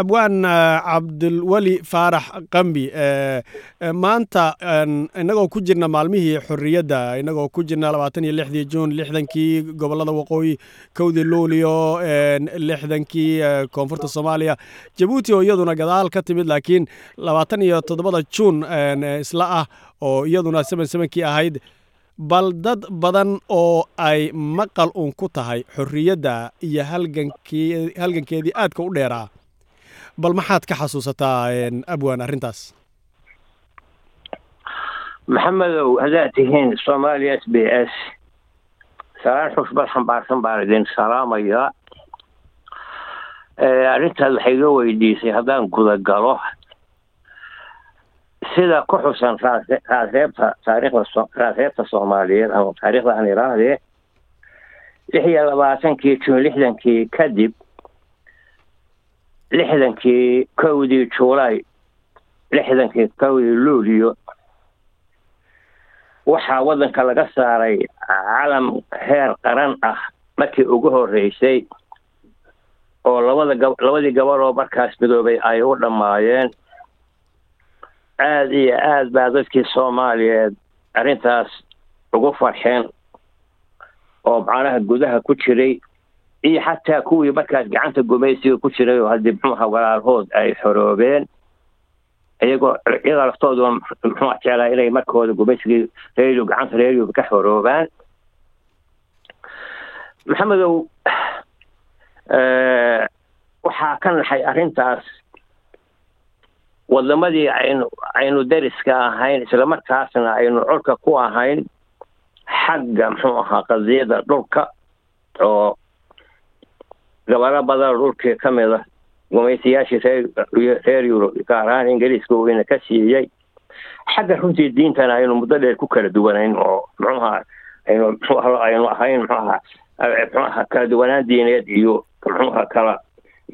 abwaan cabdilweli faarax qambi maanta innagoo ku jirna maalmihii xorriyadda innagoo ku jirna labaatan iyo juun lixdankii gobollada waqooyi kowdii luulio lixdankii koonfurta soomaaliya jabuuti oo iyaduna gadaal ka timid laakiin labaatan iyo toddobada juun isla ah oo iyaduna seven sevenkii ahayd bal dad badan oo ay maqal uun ku tahay xorriyadda iyo halgankeedii aadka u dheeraa bal maxaad ka xasuusataa abwan arrintaas? Maxamedow haddaad tihiin soomaaliya s b s. Salaan xusbad xambaarsan baan idin salaamayaa. Arrintaas waxay iga weydiisay haddaan gudagalo sida ku xusan raaseebta taariikhda raaseebta soomaaliyeed ama taariikhda aan iraahdee lix iyo labaatankii jun lixdankii kadib lixdankii kowdii juulaay lixdankii kowdii luuliyo waxaa waddanka laga saaray calam heer qaran ah markii ugu horreysay oo labada gab labadii gabadhoo markaas midoobay ay u dhammaayeen aada iyo aad baa dadkii soomaaliyeed arrintaas ugu farxeen oo macnaha gudaha ku jiray iyo xataa kuwii markaas gacanta gumaysiga ku jiray oo haddii muxuuha walaalhood ay xoroobeen iyagoo iyagaa laftooda muxuu jeclaa inay markooda gumaysigii reeriyo gacanta reeriyoba ka xoroobaan. Maxamedow waxaa ka naxay arrintaas. Wadamadii aynu aynu dariska ahayn islamarkaasna aynu colka ku ahayn xagga muxuu ahaa qadiyada dhulka oo gabalo badan dhulkii ka mid a gumaysiyaashii reer yurub gaar ahaan ingiriiska weyna ka siiyey xagga runtii diintana aynu muddo dheer ku kala duwanayn oo muxuuha aynu ahayn muxuaha muxuaha kala duwanaan diineed iyo muxuuha kala.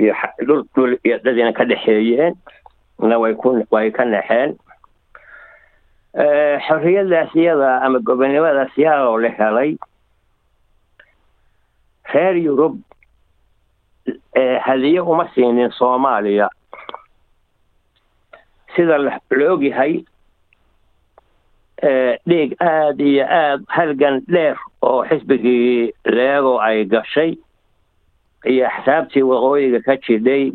Iyo dhul dhul iyo dadina ka dhexeeyeen na way ku way ka naxeen xorriyadaas iyada ama gobonimadaas iyadoo la helay reer yurub hadiye uma siinin soomaaliya. Sida la ogyahay dhiig aada iyo aada halgan dheer oo xisbigii leego ay gashay iyo axsaabtii waqooyiga ka jidhay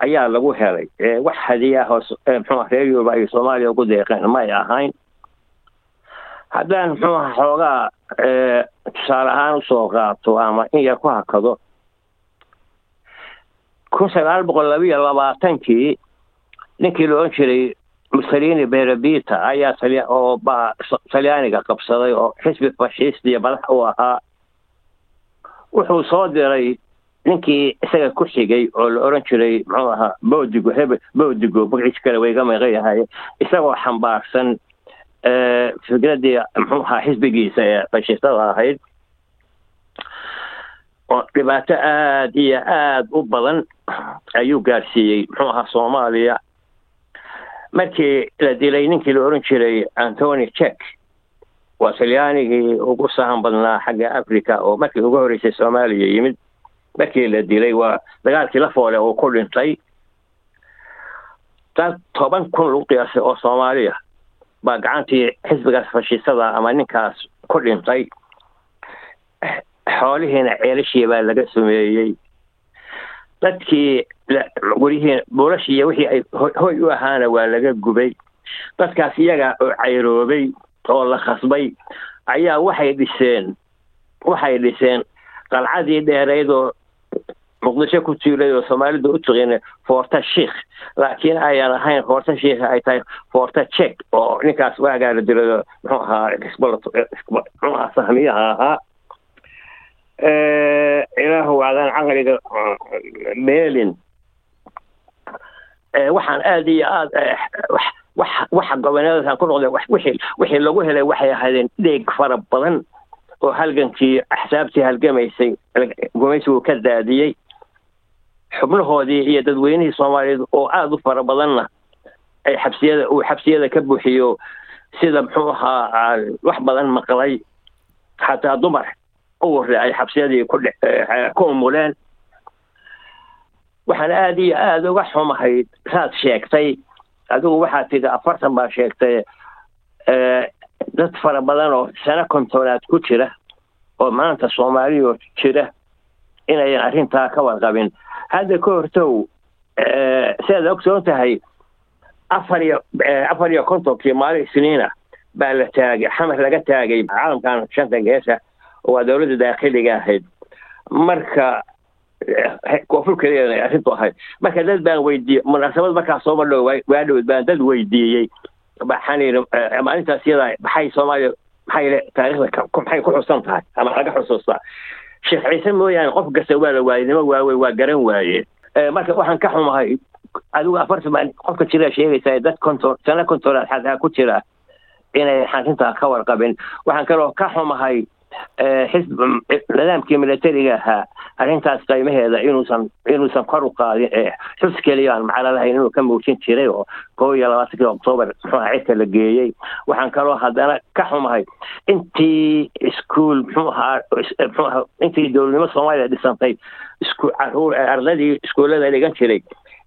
ayaa lagu helay. Wax hadiya mxua reer yurub ay soomaaliya ugu deeqeen may ahayn. Haddaan muxuuha xoogaa tusaale ahaan u soo qaato ama in yar ku hakado kun sagaal boqol labiiyo labaatankii ninkii la odhan jiray mussolini berabita ayaa oo talyaaniga qabsaday oo xisbi fashistiya madax u ahaa wuxuu soo diray ninkii isaga ku xigay oo la odhan jiray muxuu ahaa boodigo hebel boodigo magaciis kale wayga meeqan yahay isagoo xambaarsan fikraddii muxuu ahaa xisbigiisa ee fashistada ahayd oo dhibaato aada iyo aada u badan ayuu gaarsiiyey muxuu ahaa soomaaliya markii la dilay ninkii la odhan jiray antony jek waa talyaanigii ugu sahan badnaa xagga africa oo markii ugu horreysay soomaaliya yimid markii la dilay waa dagaalkii la foole uu ku dhintay dad toban kun lagu qiyaasay oo soomaaliya baa gacantii xisbigaas fashisada ama ninkaas ku dhintay xoolihiina ceelashii baa laga sameeyey dadkii guryihiin buulashii iyo wixii ay hoy u ahaana waa laga gubay. Dadkaas iyaga oo cayroobay oo la khasbay ayaa waxay dhiseen waxay dhiseen qalcadii dheerayd oo muqdisho ku tiilay oo soomaalida u taqiina forta sheikh. Laakiin ayan ahayn forta sheikh ay tahay forta jek oo ninkaas waagaa la dilay muxuu ahaa muxuu ahaa sahmiyaha ahaa ilaahu adaan caqliga meelin. Waxaan aada iyo aada waxa gobonadaasaan ku noqday wixii lagu helay waxay ahaydeen dheeg fara badan oo halgankii axsaabtii halgamaysay gumaysigu ka daadiyey. Xubnahoodii iyo dadweynihii soomaaliyeed oo aada u fara badanna ay xabsiyada uu xabsiyada ka buuxiyo sida muxuu ahaa wax badan maqlay. Xataa dumar uware ay xabsiyadii ku umuleen waxaan aada iyo aada uga xumahay saad sheegtay adigu waxaad tidhi afartan baa sheegtay dad fara badan oo sano kontonaad ku jira oo maanta soomaaliyo jira inayan arrintaa ka warqabin hadda ka hortow sidaad ogsoon tahay afar iyo afar iyo kontonkii maalin isniina baa la taagay xamar laga taagay caalamkan shanta geesa waa dowladda daakhiliga ahayd. Marka koonfur keliya arrintu ahayd. Marka dad baan weydiiyey munaasabad markaa sooma dhow waa dhowd baan dad weydiiyey. Waxaan yidhi maalintaas iyada maxay soomaaliya maxay taariikhda maxay ku xusan tahay ama laga xusuustaa sheekh ciise mooyaane qof kasta waa la waayey nimo waawe waa garan waaye. Marka waxaan ka xumahay adigu afartan baan qofka jira sheegaysaa dad konton sano kontonaad xataa ku jira inay arrintaa ka warqabin. Waxaan kaloo ka xumahay xisb nidaamkii militariga ahaa arrintaas qiimaheeda inuusan inuusan kor u qaadin xus keliya aan macno lahayn inuu ka muujin jiray oo koo iyo labaatankii oktoobar muxuuha cidka la geeyey. Waxaan kaloo haddana ka xumahay intii iskuol muxuu ahaa muxuu ahaa intii dowladnimo soomaaliya dhisantay isku carruur ardadii iskuullada dhigan jiray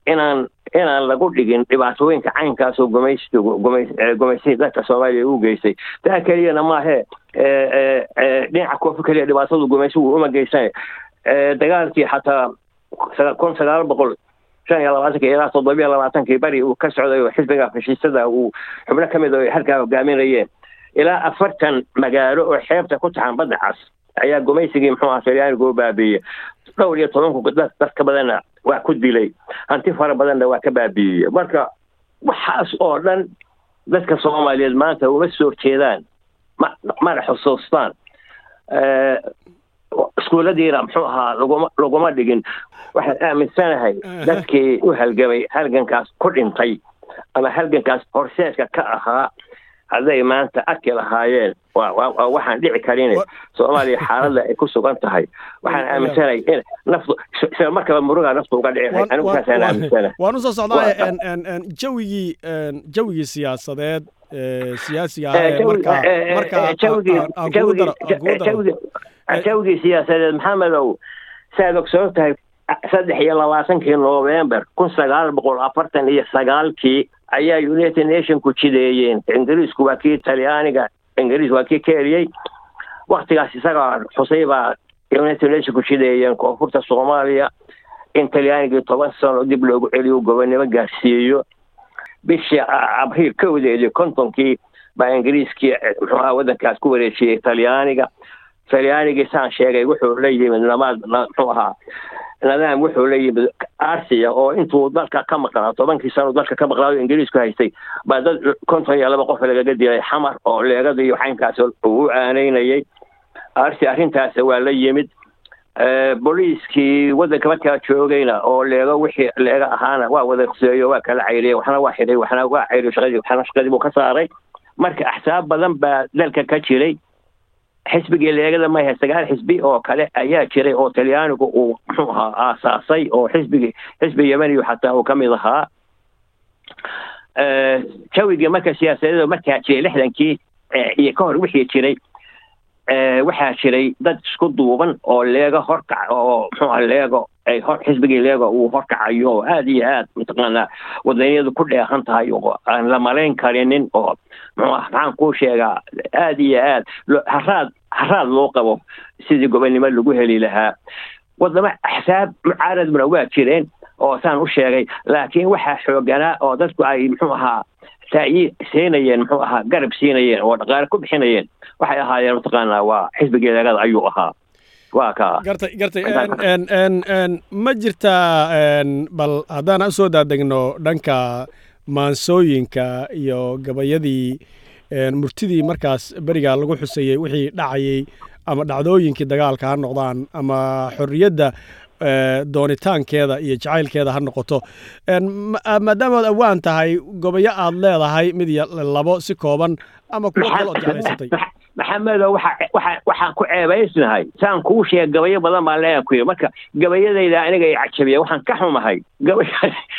inaan inaan lagu dhigin dhibaatooyinka caynkaasoo gumaysti gumaysi dadka soomaaliya u geystay taa keliyana maahe dhinaca koonfur keliya dhibaatadu gumaysigu uma geysan dagaalkii xataa kun sagaal boqol shan iyo labaatankii ilaa toddobiyo labaatankii bari uu ka socday oo xisbiga fashiistada uu. Xubno ka mid halkaa hogaaminayeen ilaa afartan magaalo oo xeebta ku taxan badda cas ayaa gumaysigii muxuu aha talyaanigu u dhowr iyo tobanku dad dadka badanna waa ku dilay hanti fara badanna waa ka baabiiyey. Marka waxaas oo dhan dadka soomaaliyeed maanta uma soo jeedaan ma mana xusuustaan. Iskuulladiina muxuu ahaa laguma laguma dhigin. Waxaan aaminsanahay dadkii u halgamay halgankaas ku dhintay ama halgankaas horseedka ka ahaa hadday maanta arki lahaayeen waxaan dhici karin. Soomaaliya xaaladda ay ku sugan tahay. Waxaan aaminsanahay in naftu isla markaba murugaa naftu uga dhici anigu saasaan aaminsanahay. waan u soo socdaa jawigii jawigii siyaasadeed siyaasiga jawigii siyaasadeed maxamedow saad ogsoon tahay saddex iyo labaatankii november kun sagaal boqol afartan iyo sagaalkii ayaa united nationku jideeyeen ingiriisku waa kii talyaaniga ingiriis waa kii ka eriyey waktigaas isagaa xusay baa united nationku jideeyeen koonfurta soomaaliya in talyaanigii toban sano dib loogu celiyo gobonnimo gaarsiiyo. Bishii abriil kowdeedii kontonkii baa ingiriiskii muxuu ahaa waddankaas ku wareejiyey talyaaniga talyaanigii saan sheegay wuxuu la yimid namaad muxuu ahaa. Nidaam wuxuu la yimid arsiya oo intuu dalka ka maqnaa tobankii sano dalka ka maqnaa ingiriisku haystay. Baa dad konton iyo laba qof lagaga dilay xamar oo leegada iyo xaynkaas uu aanaynayay arsi arrintaas waa la yimid. Booliiskii waddanka markaa joogayna oo leego wixii leega ahaana waa wada quseeyo waa kala cayriyey waxna waa xidhay waxna waa cayriyo shaqadii waxna shaqadii buu ka saaray. Marka axsaab badan baa dalka ka jiray xisbigii leegada mayaha sagaal xisbi oo kale ayaa jiray oo talyaanigu uu muxuu ahaa aasaasay oo xisbigii xisbi yemaniyu xataa uu ka mid ahaa. Jawigii marka siyaasadeeda markaa jiray lixdankii iyo ka hor wixii jiray waxaa jiray dad isku duuban oo leego horkac oo muxuuha leego ay xisbigii leego uu horkacayo oo aada iyo aad mataqaanaa wadaniyadu ku dheehan tahay oo aan la malayn karinin oo muxuu ah maxaan kuu sheegaa aada iyo aad haraad haraad loo qabo sidii gobonnimo lagu heli lahaa wadamo axsaab mucaaraduna waa jireen oo saan u sheegay laakiin waxaa xooganaa oo dadku ay muxuu ahaa taayi siinayeen muxuu ahaa garab siinayeen oo dhaqaale ku bixinayeen waxay ahaayeen mataqaanaa waa xisbigii leegada ayuu ahaa gartay gartay ma jirtaa bal haddaan u soo daadegno dhanka maansooyinka iyo gabayadii murtidii markaas beriga lagu xuseeyey wixii dhacayey ama dhacdooyinkii dagaalka ha noqdaan ama xorriyadda doonitaankeeda iyo jacaylkeeda ha noqoto. Maadaamaad awaan tahay gobayo aad leedahay mid labo si kooban ama kuwo kale ood jeclaysatay maxamedo waxa waxaan ku ceebaysnahay. Saan kuu sheega gabayo badan baan leeyahan ku yidhi marka gabayadayda aniga i cajabiya waxaan ka xumahay. Gabay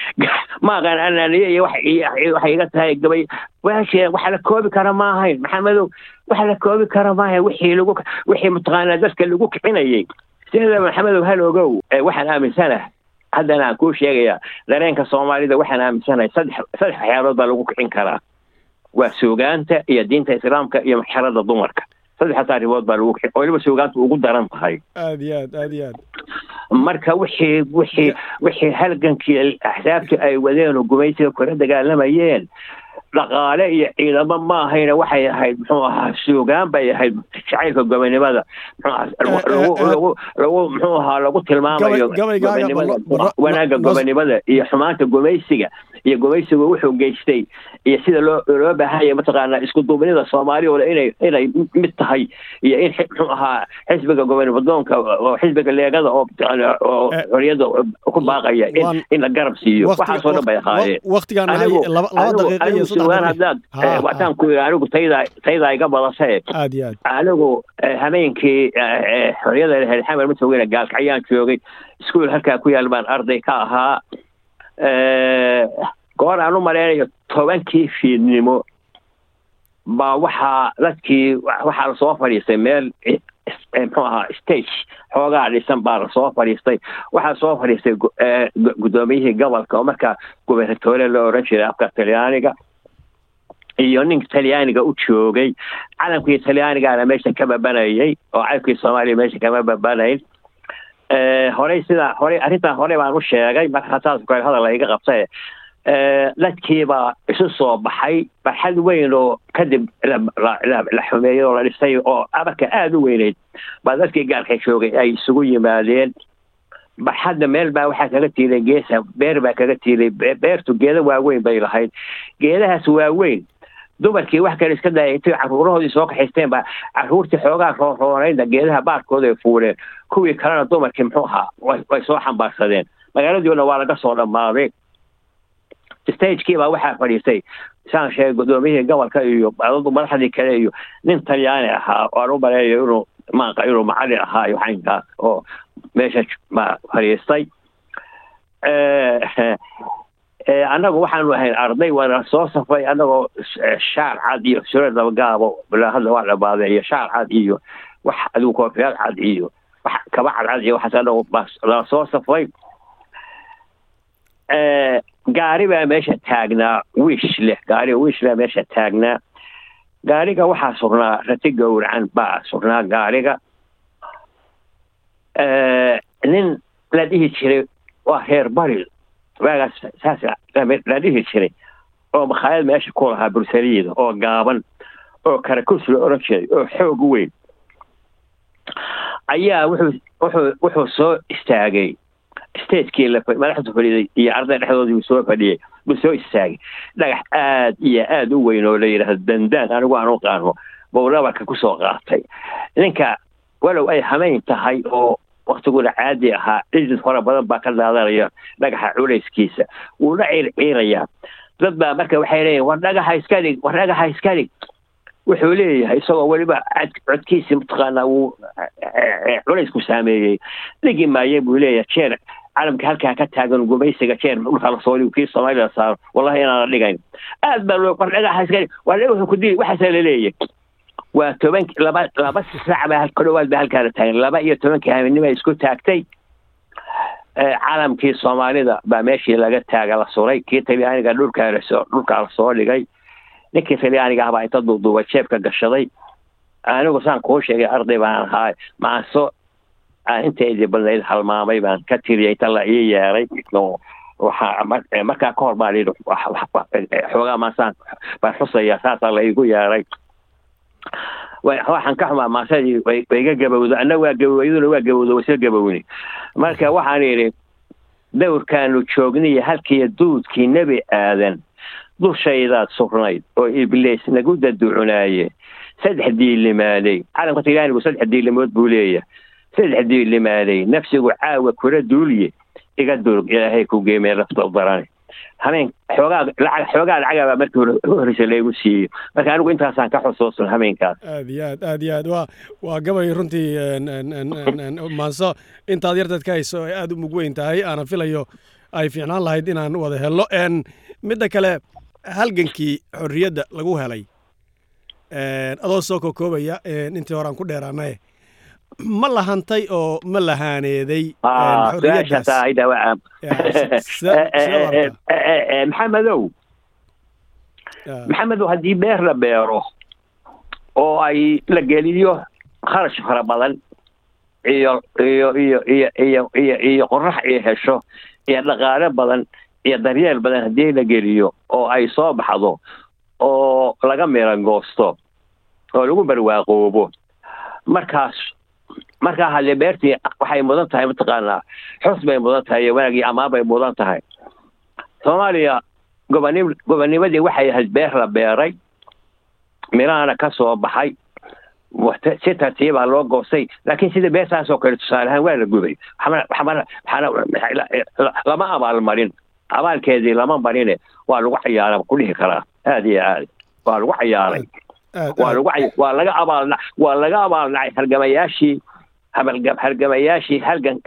ma aqaan anaaniye iyo waxay iga tahay gabay. Waashee waxa la koobi kara ma ahayn maxamedow. Waxa la koobi kara ma ahayn wixii lagu wixii mataqaanaa dadka lagu kicinayay. Sida maxamedow hal ogow waxaan aaminsanahay. Haddana aan kuu sheegayaa dareenka soomaalida waxaan aaminsanahay saddex saddex waxyaalood baa lagu kicin karaa waa suugaanta iyo diinta islaamka iyo maxsharada dumarka. Saddexdaas arrimood baa lagu oo weliba suugaanta ugu daran tahay. Aad iyo aad aad iyo aad. Marka wixii wixii wixii halgankii axsaabtii ay wadeen oo gumaysiga kula dagaalamayeen dhaqaale iyo ciidamo ma ahayna waxay ahayd muxuu ahaa suugaan bay ahayd jacaylka gobonimada lagu muxuu ahaa lagu tilmaamayo wanaagga gobonimada iyo xumaanta gumaysiga iyo gumaysigu wuxuu geystay iyo sida loo loo baahanya mataqaanaa isku duubnida soomaali ole inay inay mid tahay iyo in muxuu ahaa xisbiga gobonimadoonka oo xisbiga leegada oo oo xoriyadda ku baaqaya in in la garab siiyo. waxaasoo dhan bay ahaayeen. waqtigaan haddaad ku anigu tayda tayda iga badasee anigu hameenkii xoriyada lahayd xamar matogena gaalkacyaan joogay iskuol halkaa ku yaal baan arday ka ahaa goor aan u malaynayo tobankii fiidnimo baa waxaa dadkii waxaa la soo fadhiistay meel muxuu ahaa stage xoogaa dhisan baa la soo fadhiistay. Waxaa soo fadhiistay guddoomiyihii gobolka oo markaa gubernatoore la odhan jiray afka talyaaniga iyo ninka talyaaniga u joogay. Calamkii talyaanigaana meesha ka babanayay oo calamkii soomaaliya meesha kama babanayn horey sidaa horey arrintan horey baan u sheegay marka saas kale hadal iga qabtay dadkiibaa isu soo baxay barxad weyn oo kadib la xumeeyey oo la dhisay oo amarka aada u weyneyd baa dadkii gaalka joogay ay isugu yimaadeen barxadda meel baa waxaa kaga tiilay geesa beer baa kaga tiilay beertu geeda waaweyn bay lahayd geedahaas waaweyn dumarkii wax kale iska daaya intay caruurahoodii soo kaxaysteen baa caruurtii xoogaa roonroonayda geedaha baarkooda ay fuuleen kuwii kalena dumarkii muxuu ahaa way soo xambaarsadeen. Magaaladiina waa laga soo dhammaaday. Stagekii baa waxaa fadhiistay. Saan sheegay guddoomiyihii gobolka iyo madaxdii kale iyo nin talyaani ahaa oo aan u maleeyo inuu maaqa inuu macallin ahaa iyo xaynkaas oo meesha fadhiistay annagu waxaanu ahayn arday waana soo safay annagoo shaar cad iyo sure dabagaabo hadda waa dhamaaday iyo shaar cad iyo wax adigu koofiyaal cad iyo wax kaba cadcad iyo waxaas annagu la soo safay. Gaari baa meesha taagnaa wiish leh gaari wiish baa meesha taagnaa. Gaariga waxaa sugnaa rati gowracan baa sugnaa gaariga. Nin la dhihi jiray waa reer bari saas la dhihi jiray oo makhaayad meesha ku lahaa bursaliida oo gaaban oo karakus la oran jiray oo xoog weyn. Ayaa wuxuu soo istaagay. Stagekii madaxdu fadhiiday iyo arday dhexdoodii soo fadhiyey buu soo istaagay. Dhagax aad iyo aad u weyn oo la yidhaahdo dandaan anigu aan u qaano buu dhabarka ku soo qaatay. Ninka walow ay hamayn tahay oo waktiguna caadi ahaa cidid fara badan baa ka daadanaya dhagaxa culayskiisa. Wuuna ciirciirayaa dad baa marka waxay leeyihiin war dhagaxa iska dhig war dhagaxa iska dhig wuxuu leeyahay isagoo weliba codkiisii mataqaanaa wuu culaysku saameeyey. Dhigi maaye buu leeyahay jeer calamka halkaa ka taagan gumaysiga jeer dhulka la soo dhigo kii soomaalida saaro. Wallahi inaana dhigayn. Aad baa loo war dhagaxa iska war wuxuu ku dili waxaasa la leeyahay waa toban laba laba saac baa ku dhawaad baa halkaana taagan laba iyo tobankii habeennima isku taagtay. Calamkii soomaalida baa meeshii laga taaga la suray. Kii talyaaniga dhulkaa la soo dhulkaa la soo dhigay. Ninkii talyaaniga ah baa inta duuduuba jeebka gashaday. Anigu saan kuu sheegay arday baan ahaa. Maaso aan inteydii badnayd halmaamay baan ka tiriyay inta la ii yeeray. Markaa ka hor baa lihi xoogaa maasaan baan xusaya saasaa la iigu yeeray waxaan ka xumaa maasadii way iga gabowda anna waa gabow iyaduna waa gabowda waysa gabowni marka waxaan idhi dowrkaanu joogniyo halkiiyo duudkii nebi aadan dushaydaad sugnayd oo ibliis nagu daducunaaye. Saddex diilimaaday calamka talyaanigu saddex diilimood buu leeyahay. Saddex diilimaaday nafsigu caawa kula duulye. Iga durug ilaahay ku geemee lafta darane hameen xoogaa lacag xoogaa lacagabaa markii hore laygu siiyey. Marka anigu intaasaan ka xusuusan hameenkaas aad iyo aad aad iyo aad. Waa waa gabay runtii maanso intaad yarteed ka hayso ay aada u mug weyn tahay aanan filayo ay fiicnaan lahayd inaan wada helno. Midda kale halgankii xorriyadda lagu helay adoo soo kokoobaya intii horaan ku dheeraanaye ma lahantay oo ma lahaaneeday maxamedow. Maxamedow haddii beer la beero oo ay la geliyo kharash fara badan iyo iyo iyo iyo iyo iyo iyo qorax ay hesho iyo dhaqaale badan iyo daryeel badan haddii la geliyo oo ay soo baxdo oo laga mirangoosto oo lagu barwaaqoobo markaas markaa haddee beertii waxay mudan tahay mataqaanaa. Xus bay mudan tahay iyo wanaag iyo amaan bay mudan tahay. Soomaaliya gobonim gobonimadii waxay ahayd beer la beeray. Mirahana ka soo baxay. Si tartiibaa loo goostay. Laakiin sida beertaasoo kale tusaale ahaan waa la gubay. Lama abaalmarin abaalkeedii lama marine. Waa lagu cayaaray ku dhihi karaa? Aad iyo aad. Waa lagu cayaaray waa lagu waa laga abaal waa laga abaalnacay halgamayaashii halgamayaashii halgan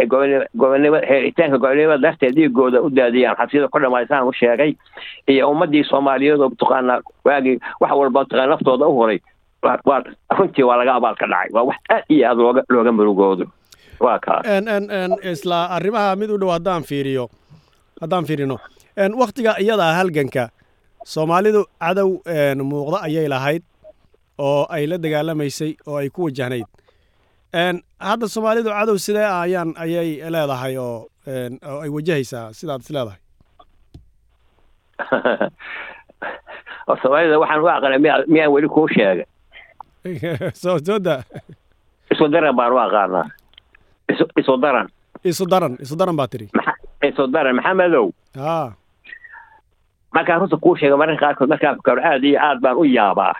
gobonimo heeritaanka gobonimada darteed dhiigooda u daadiyaan. Xabsiyada ku dhamaysaan u sheegay iyo ummadii soomaaliyeed oo mataqaanaa waagii wax walba mataqaana naftooda u huray waa runtii waa laga abaal ka dhacay. Waa wax aad iyo aad looga looga murugoodo waa kaas isla arrimaha mid u dhow haddaan fiiriyo haddaan fiirino. Waktiga iyadaa halganka soomaalidu cadow muuqda ayay lahayd oo ay la dagaalamaysay oo ay ku wajahnayd. Hadda soomaalidu cadow sidee ah ayaan ayay leedahay oo oo ay wajahaysaa sidaad is leedahay. Soomaalida waxaan u aqaanay miya miyaan weli kuu sheegay. Soo soo da isu daran baan u aqaanaa. Isu isu daran. Isu daran isu daran baa tiri isu daran maxamedow. A markaan runta kuu sheegay mararka qaarkood markaan fikaro aad iyo aad baan u yaabaa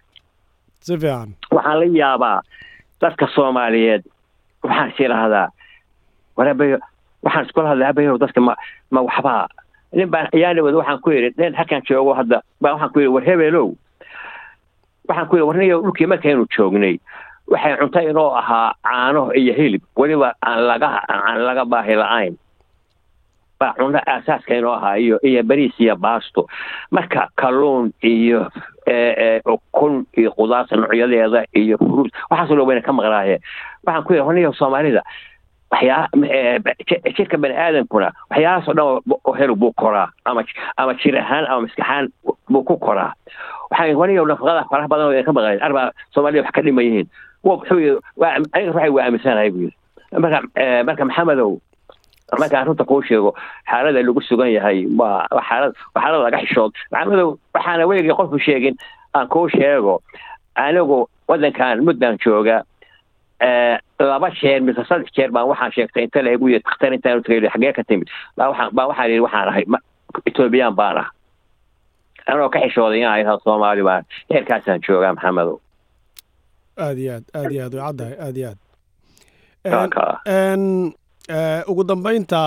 waxaan la yaabaa dadka soomaaliyeed waxaan is idhaahdaa warabayo waxaan iskula hadlay abayo dadka ma ma waxbaa. Nin baan ayaanawad waxaan ku yidhi nin halkaan joogo hadda. Baa waxaan ku yidhi war hebelow. Waxaan ku yidhi warniyo dhulkii markaynu joognay waxay cunto inoo ahaa caano iyo hilib. Weliba aan laga aan laga baahi la-ayn baa cunno aasaaska inoo ahaa iyo bariis iyo baasto marka kalluun iyo ukun iyo qudaarta noocyadeeda iyo furuud waxaasoo dhan wayna ka maqnaaye waxaan ku yidhi soomaalida waxyaa jirka bani aadamkuna waxyaalahaasoo dhan hel buu koraa ama ama jir ahaan ama maskaxaan buu ku koraa waxaan waniyo nafaqada faraha badan oo ka maqnayd arbaa soomaalida wax ka dhiman yihiin wuxuu yidhi aniga ruuxay waa aaminsanahay buu yidhi marka marka maxamedow markaan runta kuu sheego xaalada lagu sugan yahay waa xaalad waa xaalad laga xishood. Maxamedow waxaana weligii qofku sheegin aan kuu sheego anigu waddankan muddan jooga laba jeer mise saddex jeer baan waxaan sheegtay inta la igu takhtar intaan utagay xagee ka timid. Baa waxaan yidhi waxaan ahay etoobiyaan baan ah anoo ka xishooday inaan ahaa soomaali baan heerkaasaan joogaa maxamedow. Aad iyo aad aad iyo aad way caddahay aad iyo aad ugu dambaynta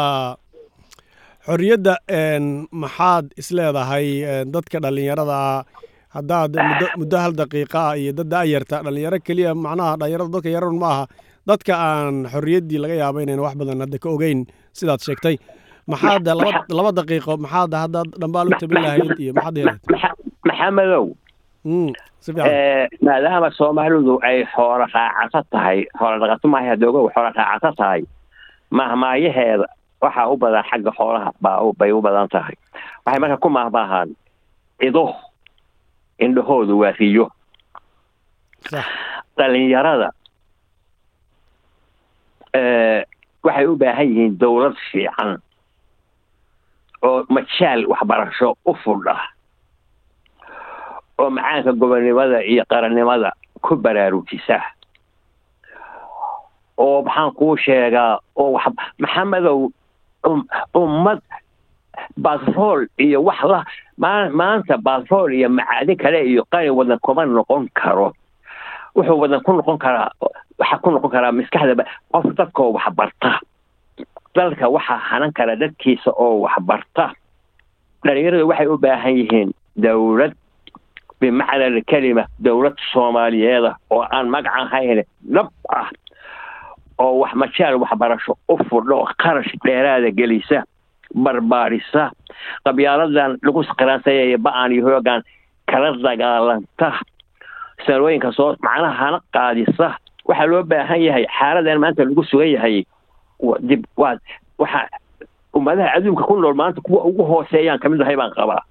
xorriyadda maxaad isleedahay dadka dhallinyarada haddaad muddo hal daqiiqa ah iyo dad da'yarta dhallinyaro keliya macnaha dhallinyarada dadka yararun ma aha. Dadka aan xorriyaddii laga yaabo inayn wax badan hadda ka ogeyn sidaad sheegtay. Maxaad laba laba daqiiqo maxaad haddaad dhambaal u tabin lahayd iyo maxaad helayd maxamedow. Si fiican. Maadaama soomaalidu ay xoolo raacato tahay xoolo dhaqato maahay hadda ogow xoolo raacato tahay mahmaayaheeda waxaa u badan xagga xoolaha baa bay u badan tahay. Waxay marka ku mahmaahaan ido indhahoodu waa riyo. Dhalinyarada waxay u baahan yihiin dowlad fiican oo majaal waxbarasho u fudha oo macaanka gobonnimada iyo qarannimada ku baraarujisa oo maxaan kuu sheegaa oo maxamedow ummad batrool iyo wax la maanta batrool iyo macaadin kale iyo qani wadan kuma noqon karo. Wuxuu wadan ku noqon karaa waxaa ku noqon karaa maskaxda qof dadkoo waxbarta dalka waxaa hanan kara dadkiisa oo waxbarta dhalinyaradu waxay u baahan yihiin dowlad bimacna alkelima dowlad soomaaliyeeda oo aan magac ahayn dhab ah oo wax majaal waxbarasho u fudho qarash dheeraada gelisa barbaarisa qabyaaladan lagu qiraansayaya ba'an iyo hoogaan kala dagaalanta sanooyinka soo macnaha hana qaadisa. Waxaa loo baahan yahay xaaladan maanta lagu sugan yahay dib waa waxa ummadaha adduunka ku nool maanta kuwa ugu hooseeyaan ka mid ahay baan qabaa.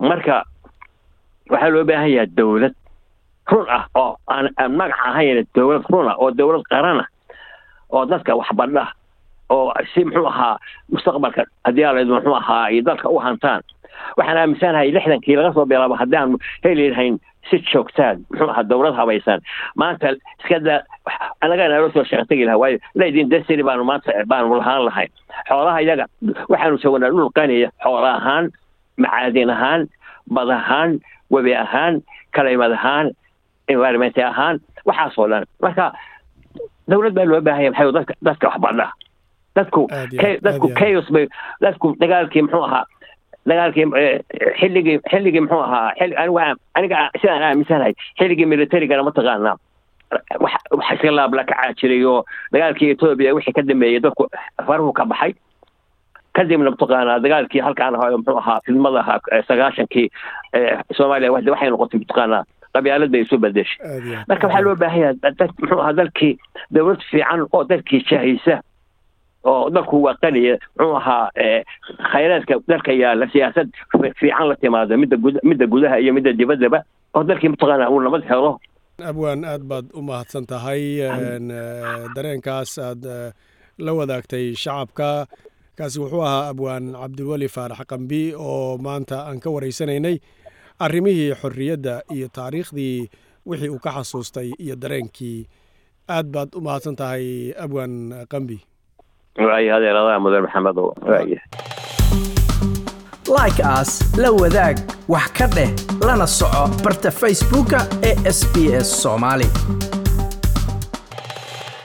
Marka waxaa loo baahan yahay dowlad run ah oo aan magac ahayn dowlad run ah oo dowlad qarana oo dadka waxbadha oo si muxuu ahaa mustaqbalka haddii aa laydin muxuu ahaa iyo dalka u hantaan. Waxaan aaminsanahay lixdankii laga soo bilaabo haddaan heli lahayn si joogtaan muxuu ahaa dowlad habaysan maanta iska daa annaga naloo soo shaqo tegi lahaa waayo laydin desiri baanu maanta baanu lahaan lahayn xoolaha iyaga waxaanu joognaa dhul qaniya xoola ahaan macaadin ahaan bad ahaan webi ahaan kalaymad ahaan environment ahaan waxaasoo dhan. Marka dowlad baa loo baahanya maxay dadka dadka waxbadha dadku dadku chaos bay dadku dagaalkii muxuu ahaa dagaalkii xilligii xilligii muxuu ahaa anigu aniga sidaan aaminsanahay xilligii militarigana mataqaanaa wax wax iska laab la kacaa jiray oo dagaalkii etoobiya wixii ka dambeeyey dadku faruhu ka baxay kadibna mataqaanaa dagaalkii halkaan ahaa muxuu ahaa fidmada ahaa sagaashankii soomaaliya waxay noqotay mataqaanaa qabyaalad bay isu bedeshay marka waxaa loo baahan yahay dad muxuu ahaa dalkii dowlad fiican oo dalkii jahaysa oo dalku waa qaniya muxuu ahaa khayraadka dalka yaalla siyaasad fiican la timaado midda gud midda gudaha iyo midda dibaddaba oo dalkii mataqaanaa uu nabad helo abwaan aad baad u mahadsan tahay dareenkaas aad la wadaagtay shacabka kaasi wuxuu ahaa abwaan cabdiweli faarax qambi oo maanta aan ka waraysanaynay arrimihii xorriyadda iyo taariikhdii wixii uu ka xasuustay iyo dareenkii. Aad baad u mahadsan tahay abwaan qambi. Waayo adeeradaa mudan maxamedow waayo like aas la wadaag wax ka dheh lana soco barta facebooka ee sb s soomaali